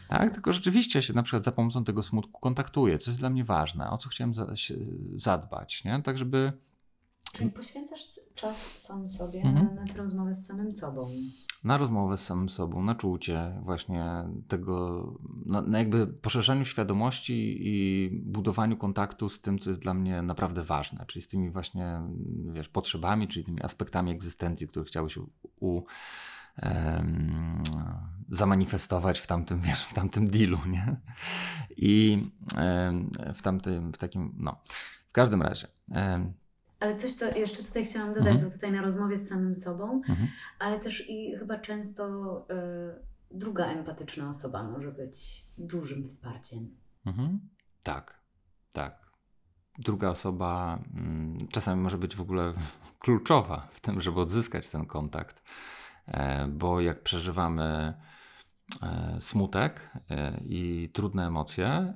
Tak, tylko rzeczywiście się na przykład za pomocą tego smutku kontaktuję, co jest dla mnie ważne, o co chciałem za, zadbać, nie, tak żeby Czyli poświęcasz czas sam sobie mhm. na, na tę rozmowę z samym sobą. Na rozmowę z samym sobą, na czucie właśnie tego, na, na, jakby poszerzaniu świadomości i budowaniu kontaktu z tym, co jest dla mnie naprawdę ważne, czyli z tymi właśnie, wiesz, potrzebami, czyli tymi aspektami egzystencji, które chciały się u, um, zamanifestować w tamtym, wiesz, w tamtym dealu, nie? I um, w tamtym, w takim, no, w każdym razie. Um, ale coś, co jeszcze tutaj chciałam dodać, mhm. bo tutaj na rozmowie z samym sobą, mhm. ale też i chyba często y, druga empatyczna osoba może być dużym wsparciem. Mhm. Tak, tak. Druga osoba mm, czasami może być w ogóle kluczowa w tym, żeby odzyskać ten kontakt, e, bo jak przeżywamy e, smutek e, i trudne emocje,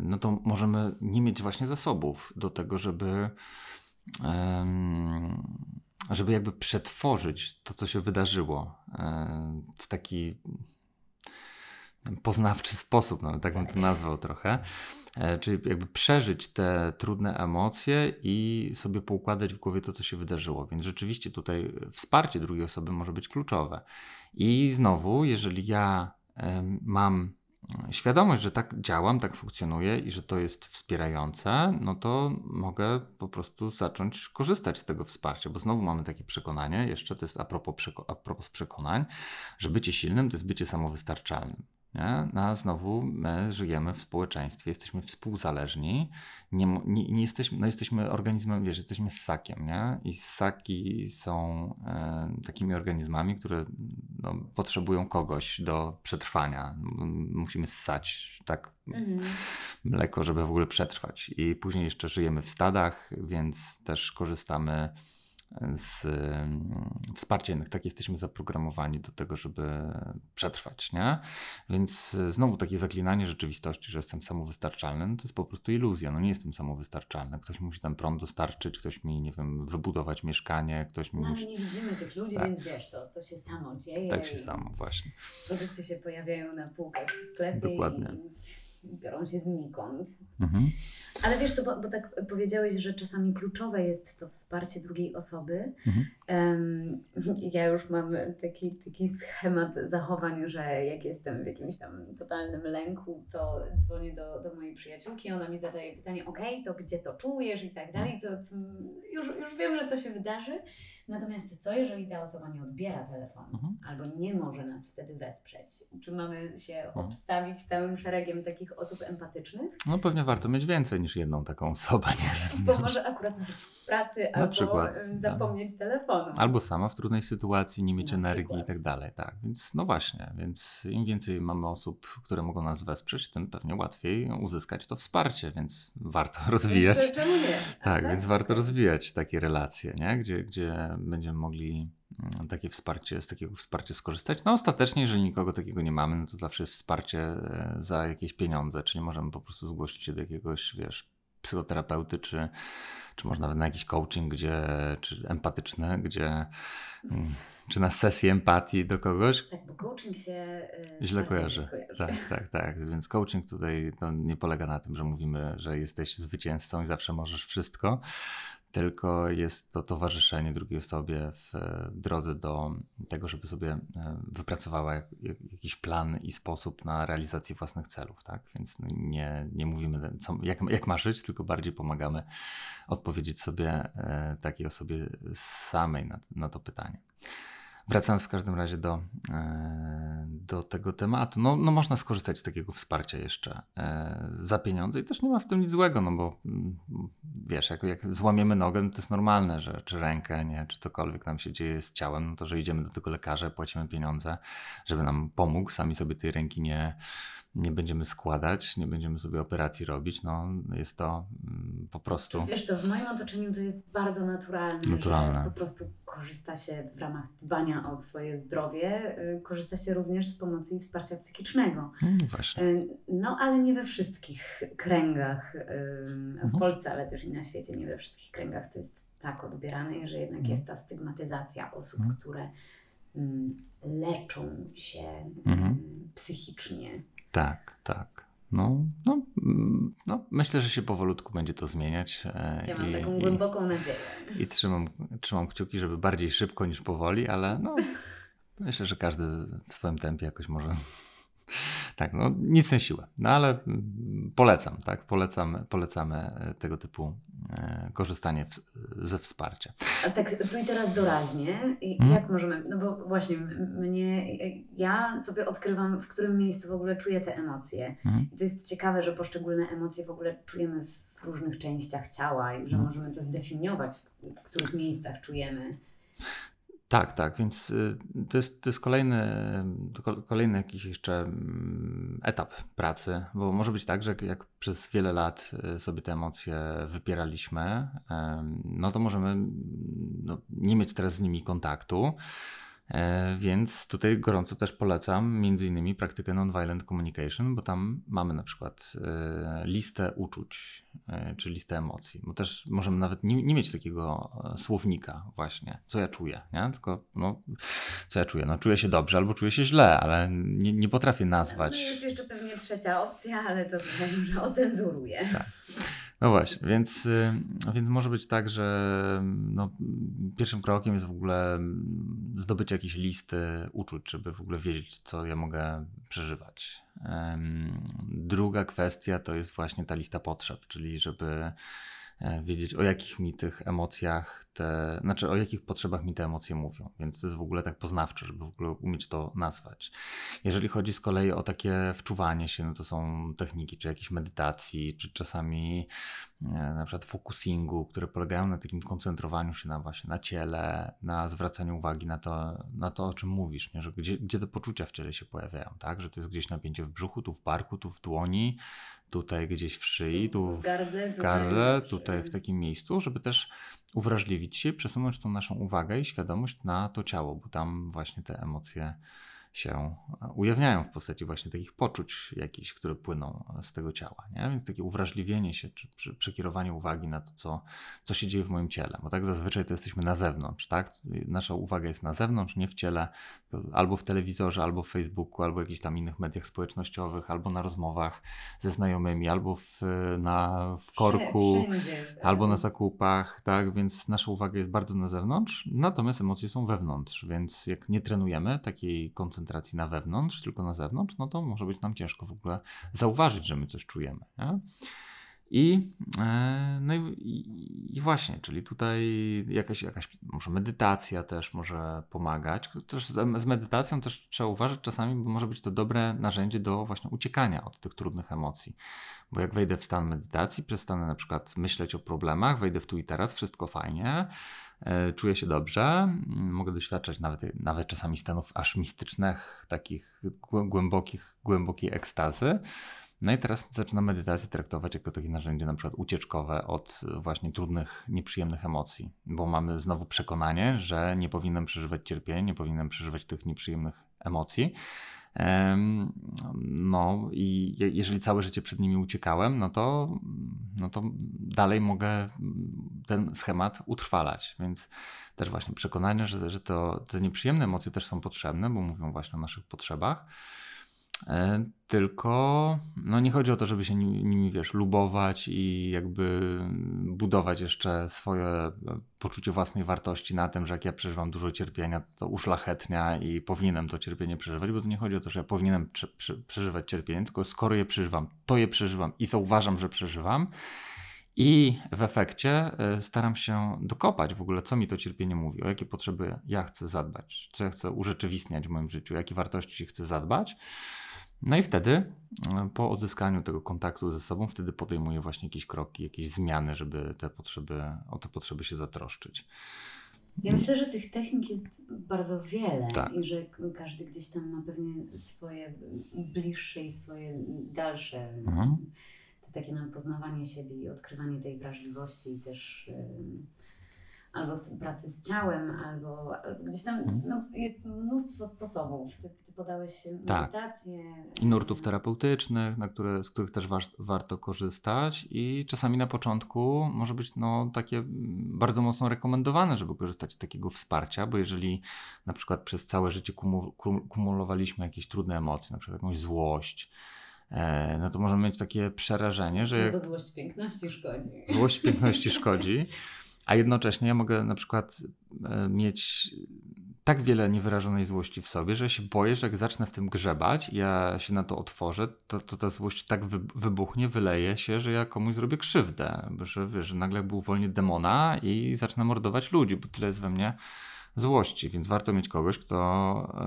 no to możemy nie mieć właśnie zasobów do tego, żeby żeby jakby przetworzyć to, co się wydarzyło w taki poznawczy sposób, no, tak bym to nazwał trochę. E, czyli jakby przeżyć te trudne emocje i sobie poukładać w głowie to, co się wydarzyło. Więc rzeczywiście tutaj wsparcie drugiej osoby może być kluczowe. I znowu, jeżeli ja mam świadomość, że tak działam, tak funkcjonuję i że to jest wspierające, no to mogę po prostu zacząć korzystać z tego wsparcia, bo znowu mamy takie przekonanie, jeszcze to jest a propos, przeko a propos przekonań, że bycie silnym to jest bycie samowystarczalnym. Nie? No a znowu my żyjemy w społeczeństwie, jesteśmy współzależni, nie, nie, nie, jesteśmy, no jesteśmy organizmem, wiesz, jesteśmy ssakiem, nie? I ssaki są e, takimi organizmami, które no, potrzebują kogoś do przetrwania. Musimy ssać tak mhm. mleko, żeby w ogóle przetrwać. I później jeszcze żyjemy w stadach, więc też korzystamy z mm, wsparciem, tak jesteśmy zaprogramowani do tego, żeby przetrwać, nie? Więc e, znowu takie zaklinanie rzeczywistości, że jestem samowystarczalny, no to jest po prostu iluzja, no nie jestem samowystarczalny. Ktoś musi ten prąd dostarczyć, ktoś mi, nie wiem, wybudować mieszkanie, ktoś mi no, musi... nie widzimy tych ludzi, tak. więc wiesz, to, to się samo dzieje. Tak się samo, właśnie. Produkty się pojawiają na półkach w sklepie Dokładnie. I biorą się znikąd. Mhm. Ale wiesz co, bo, bo tak powiedziałeś, że czasami kluczowe jest to wsparcie drugiej osoby. Mhm. Ja już mam taki, taki schemat zachowań, że jak jestem w jakimś tam totalnym lęku, to dzwonię do, do mojej przyjaciółki, ona mi zadaje pytanie, okej, to gdzie to czujesz i tak dalej, co, co, już, już wiem, że to się wydarzy. Natomiast co, jeżeli ta osoba nie odbiera telefonu Mhm. albo nie może nas wtedy wesprzeć? Czy mamy się Mhm. obstawić całym szeregiem takich osób empatycznych? No pewnie warto mieć więcej niż jedną taką osobę. Nie? Bo może akurat być w pracy albo przykład, tak. zapomnieć Albo sama w trudnej sytuacji, nie mieć Na energii przykład. i tak dalej. Tak, więc no właśnie, więc im więcej mamy osób, które mogą nas wesprzeć, tym pewnie łatwiej uzyskać to wsparcie, więc warto rozwijać. Więc czemu nie? Tak, więc warto rozwijać takie relacje, nie? Gdzie, gdzie będziemy mogli mm, takie wsparcie, z takiego wsparcia skorzystać. No ostatecznie, jeżeli nikogo takiego nie mamy, no to zawsze jest wsparcie e, za jakieś pieniądze, czyli możemy po prostu zgłosić się do jakiegoś, wiesz, psychoterapeuty, czy, czy może nawet na jakiś coaching, gdzie, czy empatyczny, gdzie, mm, czy na sesję empatii do kogoś, Tak, bo coaching się y, Źle kojarzy. źle kojarzy. Tak, tak, tak. Więc coaching tutaj to nie polega na tym, że mówimy, że jesteś zwycięzcą i zawsze możesz wszystko, tylko jest to towarzyszenie drugiej osobie w e, drodze do tego, żeby sobie e, wypracowała jak, jak, jakiś plan i sposób na realizację własnych celów, tak? Więc no nie, nie mówimy, co, jak, jak ma żyć, tylko bardziej pomagamy odpowiedzieć sobie e, takiej osobie samej na, na to pytanie. Wracając w każdym razie do, e, do tego tematu, no, no można skorzystać z takiego wsparcia jeszcze e, za pieniądze i też nie ma w tym nic złego, no bo mm, wiesz, jak, jak złamiemy nogę, no to jest normalne, że czy rękę, nie, czy cokolwiek nam się dzieje z ciałem, no to że idziemy do tego lekarza, płacimy pieniądze, żeby nam pomógł, sami sobie tej ręki nie, nie będziemy składać, nie będziemy sobie operacji robić, no jest to mm, po prostu... Wiesz co, w moim otoczeniu to jest bardzo naturalne, Naturalne. po prostu korzysta się w ramach dbania o swoje zdrowie, y, korzysta się również z pomocy i wsparcia psychicznego. Mm, właśnie. Y, No, ale nie we wszystkich kręgach y, w Mhm. Polsce, ale też i na świecie, nie we wszystkich kręgach to jest tak odbierane, że jednak Mhm. jest ta stygmatyzacja osób, Mhm. które mm, leczą się Mhm. mm, psychicznie. Tak, tak. No, no, mm, no, myślę, że się powolutku będzie to zmieniać. e, Ja mam i, taką i, głęboką nadzieję. I trzymam, trzymam kciuki, żeby bardziej szybko niż powoli, ale no, myślę, że każdy w swoim tempie jakoś może. Tak, no nic na siłę. No ale mm, polecam, tak? Polecam, polecamy e, tego typu e, korzystanie w, ze wsparcia. A tak tu i teraz doraźnie, Mhm. jak możemy, no bo właśnie mnie, ja sobie odkrywam, w którym miejscu w ogóle czuję te emocje. Mhm. I to jest ciekawe, że poszczególne emocje w ogóle czujemy w różnych częściach ciała i że Mhm. możemy to zdefiniować, w, w których miejscach czujemy. Tak, tak, więc y, to jest, to jest kolejny, kolejny jakiś jeszcze mm, etap pracy, bo może być tak, że jak- przez wiele lat y, sobie te emocje wypieraliśmy, no to możemy no, nie mieć teraz z nimi kontaktu. E, Więc tutaj gorąco też polecam między innymi praktykę Nonviolent Communication, bo tam mamy na przykład e, listę uczuć, e, czy listę emocji, bo też możemy nawet nie, nie mieć takiego słownika właśnie, co ja czuję, nie? tylko no, co ja czuję, no czuję się dobrze albo czuję się źle, ale nie, nie potrafię No nazwać. jest jeszcze pewnie trzecia opcja, ale to może ocenzuruję. Tak. No właśnie, więc, y, więc może być tak, że no, pierwszym krokiem jest w ogóle mm, zdobycie jakiejś listy uczuć, żeby w ogóle wiedzieć, co ja mogę przeżywać. Druga kwestia to jest właśnie ta lista potrzeb, czyli żeby wiedzieć, o jakich mi tych emocjach te, znaczy o jakich potrzebach mi te emocje mówią. Więc to jest w ogóle tak poznawcze, żeby w ogóle umieć to nazwać. Jeżeli chodzi z kolei o takie wczuwanie się, no to są techniki, czy jakieś medytacji, czy czasami e, na przykład focusingu, które polegają na takim koncentrowaniu się na właśnie na ciele, na zwracaniu uwagi na to, na to o czym mówisz, nie? że gdzie, gdzie te poczucia w ciele się pojawiają, tak? Że to jest gdzieś napięcie w brzuchu, tu w barku, tu w dłoni, tutaj gdzieś w szyi, tu w gardle, w gardle, tutaj w takim miejscu, żeby też uwrażliwić się, przesunąć tą naszą uwagę i świadomość na to ciało, bo tam właśnie te emocje się ujawniają w postaci właśnie takich poczuć jakichś, które płyną z tego ciała. Nie? Więc takie uwrażliwienie się, czy przekierowanie uwagi na to, co, co się dzieje w moim ciele. Bo tak zazwyczaj to jesteśmy na zewnątrz, tak? Nasza uwaga jest na zewnątrz, nie w ciele, albo w telewizorze, albo w Facebooku, albo w jakichś tam innych mediach społecznościowych, albo na rozmowach ze znajomymi, albo w, na, w korku, Wszędzie. albo na zakupach, tak? Więc nasza uwaga jest bardzo na zewnątrz, natomiast emocje są wewnątrz, więc jak nie trenujemy takiej koncentracji na wewnątrz, tylko na zewnątrz, no to może być nam ciężko w ogóle zauważyć, że my coś czujemy. Nie? I, e, no i, i, właśnie, czyli tutaj jakaś, jakaś może medytacja też może pomagać. Też z, z medytacją też trzeba uważać czasami, bo może być to dobre narzędzie do właśnie uciekania od tych trudnych emocji. Bo jak wejdę w stan medytacji, przestanę na przykład myśleć o problemach, wejdę w tu i teraz, wszystko fajnie, czuję się dobrze, mogę doświadczać nawet, nawet czasami stanów aż mistycznych, takich głębokich, głębokiej ekstazy. No i teraz zaczynam medytację traktować jako takie narzędzie na przykład ucieczkowe od właśnie trudnych, nieprzyjemnych emocji, bo mamy znowu przekonanie, że nie powinienem przeżywać cierpienia, nie powinienem przeżywać tych nieprzyjemnych emocji. No i jeżeli całe życie przed nimi uciekałem, no to, no to dalej mogę ten schemat utrwalać, więc też właśnie przekonanie, że, że to, te nieprzyjemne emocje też są potrzebne, bo mówią właśnie o naszych potrzebach. E, tylko no nie chodzi o to, żeby się nimi, wiesz, lubować i jakby budować jeszcze swoje poczucie własnej wartości na tym, że jak ja przeżywam dużo cierpienia, to, to uszlachetnia i powinienem to cierpienie przeżywać, bo to nie chodzi o to, że ja powinienem prze, prze, przeżywać cierpienie, tylko skoro je przeżywam, to je przeżywam i zauważam, że przeżywam. I w efekcie e, staram się dokopać w ogóle, co mi to cierpienie mówi, o jakie potrzeby ja chcę zadbać, co ja chcę urzeczywistniać w moim życiu, jakie wartości chcę zadbać. No i wtedy, e, po odzyskaniu tego kontaktu ze sobą, wtedy podejmuję właśnie jakieś kroki, jakieś zmiany, żeby te potrzeby, o te potrzeby się zatroszczyć. Ja myślę, że tych technik jest bardzo wiele tak. i że każdy gdzieś tam ma pewnie swoje bliższe i swoje dalsze, mhm. Takie nam poznawanie siebie i odkrywanie tej wrażliwości i też albo z pracy z ciałem, albo, albo gdzieś tam mhm. no, jest mnóstwo sposobów. Ty, ty podałeś tak. medytację. I nurtów terapeutycznych, na które, z których też wa warto korzystać i czasami na początku może być no, takie bardzo mocno rekomendowane, żeby korzystać z takiego wsparcia, bo jeżeli na przykład przez całe życie kumu kumulowaliśmy jakieś trudne emocje, na przykład jakąś złość, no to możemy mieć takie przerażenie, że... Bo złość piękności szkodzi. Złość piękności szkodzi. A jednocześnie ja mogę na przykład e, mieć tak wiele niewyrażonej złości w sobie, że ja się boję, że jak zacznę w tym grzebać, ja się na to otworzę, to, to ta złość tak wy, wybuchnie, wyleje się, że ja komuś zrobię krzywdę, że, wiesz, że nagle był uwolnię demona i zacznę mordować ludzi, bo tyle jest we mnie złości, więc warto mieć kogoś, kto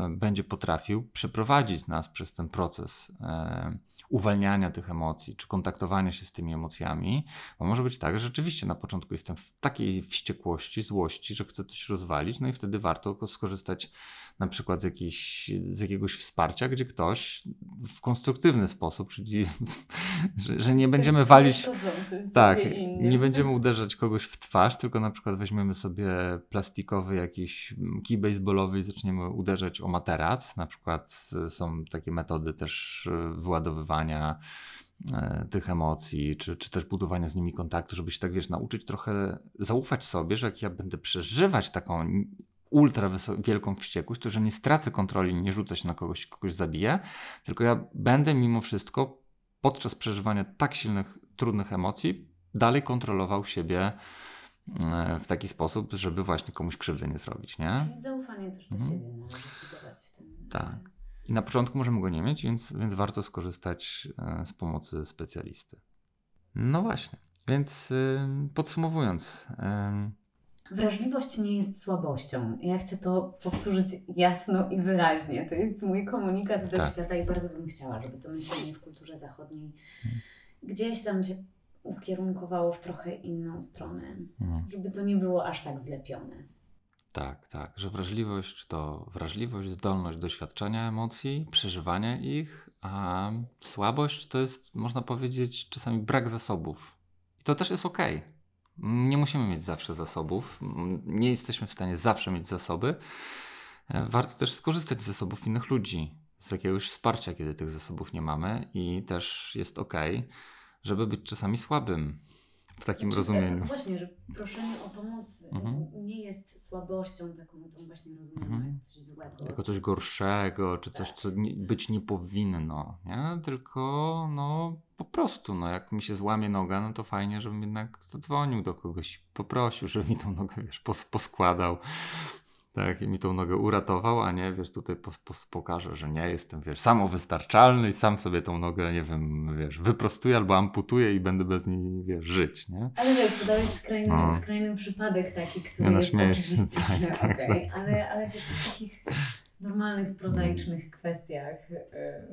e, będzie potrafił przeprowadzić nas przez ten proces e, uwalniania tych emocji, czy kontaktowania się z tymi emocjami, bo może być tak, że rzeczywiście na początku jestem w takiej wściekłości, złości, że chcę coś rozwalić, no i wtedy warto skorzystać na przykład z, jakiejś, z jakiegoś wsparcia, gdzie ktoś w konstruktywny sposób, czyli że, że nie będziemy walić, tak, nie będziemy uderzać kogoś w twarz, tylko na przykład weźmiemy sobie plastikowy jakiś kij baseballowy i zaczniemy uderzać o materac, na przykład są takie metody też wyładowywania e, tych emocji, czy, czy też budowania z nimi kontaktu, żeby się tak wiesz, nauczyć trochę zaufać sobie, że jak ja będę przeżywać taką ultra wielką wściekłość, to że nie stracę kontroli, nie rzucę się na kogoś, kogoś zabiję, tylko ja będę mimo wszystko podczas przeżywania tak silnych, trudnych emocji dalej kontrolował siebie w taki sposób, żeby właśnie komuś krzywdę nie zrobić, nie? Czyli zaufanie też do mhm. siebie należy zbudować w tym. Tak. I na początku możemy go nie mieć, więc, więc warto skorzystać e, z pomocy specjalisty. No właśnie, więc podsumowując, Wrażliwość nie jest słabością. Ja chcę to powtórzyć jasno i wyraźnie. To jest mój komunikat do tak. świata i bardzo bym chciała, żeby to myślenie w kulturze zachodniej hmm. gdzieś tam się ukierunkowało w trochę inną stronę. Hmm. Żeby to nie było aż tak zlepione. Tak, tak, że wrażliwość to wrażliwość, zdolność doświadczenia emocji, przeżywania ich, a słabość to jest, można powiedzieć, czasami brak zasobów. I to też jest. Okay nie musimy mieć zawsze zasobów, nie jesteśmy w stanie zawsze mieć zasoby. E, Warto też skorzystać z zasobów innych ludzi, z jakiegoś wsparcia, kiedy tych zasobów nie mamy, i też jest ok, żeby być czasami słabym w takim Znaczy, rozumieniu. e, Właśnie, że proszenie o pomoc e, Mhm. nie jest słabością taką, tą właśnie rozumianą Mhm. jak coś złego. Jako coś gorszego, czy coś, co nie, być nie powinno, nie? Tylko no po prostu, no jak mi się złamie noga, no to fajnie, żebym jednak zadzwonił do kogoś, poprosił, żeby mi tą nogę, wiesz, pos, poskładał. Tak, i mi tą nogę uratował, a nie, wiesz, tutaj pos, pos, pokażę, że nie jestem, wiesz, samowystarczalny i sam sobie tą nogę, nie wiem, wiesz, wyprostuję albo amputuję i będę bez niej, wiesz, żyć, nie? Ale wiesz, podałeś skrajny, No. skrajny przypadek taki, który Ja no jest oczywisty, tak, że tak, tak. ale, ale też w takich normalnych, prozaicznych kwestiach e,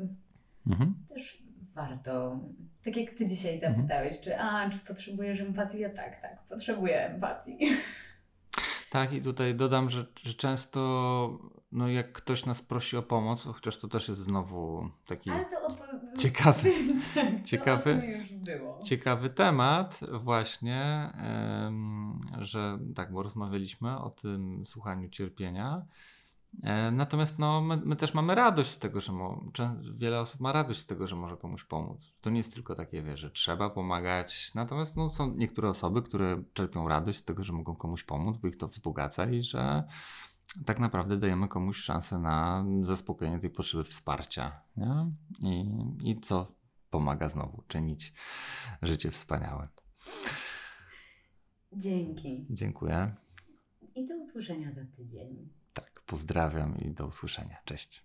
Mhm. też warto, tak jak Ty dzisiaj zapytałeś, czy a, czy potrzebujesz empatii? Ja tak, tak, potrzebuję empatii. Tak, i tutaj dodam, że, że często, no jak ktoś nas prosi o pomoc, chociaż to też jest znowu taki Ciekawy. tak, Ciekawy. Ciekawy temat, właśnie, em, że tak, bo rozmawialiśmy o tym słuchaniu cierpienia. E, Natomiast no, my, my też mamy radość z tego, że mo, wiele osób ma radość z tego, że może komuś pomóc. To nie jest tylko takie, wiesz, że trzeba pomagać. Natomiast no, są niektóre osoby, które czerpią radość z tego, że mogą komuś pomóc, bo ich to wzbogaca i że tak naprawdę dajemy komuś szansę na zaspokojenie tej potrzeby wsparcia. Nie? I, I co pomaga znowu czynić życie wspaniałe. Dzięki. Dziękuję. I do usłyszenia za tydzień. Pozdrawiam i do usłyszenia. Cześć.